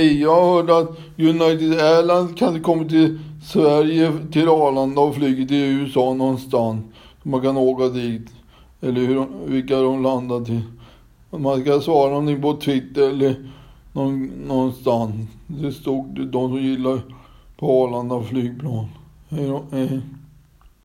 Jag hörde att United Airlines kan komma till Sverige, till Arlanda och flyga till USA någonstans. Så Man kan åka dit. Eller hur, vilka de landar till. Man ska svara någonting på Twitter eller någon, någonstans. Det stod de som gillar på Arlanda flygplan. Hej då, hej.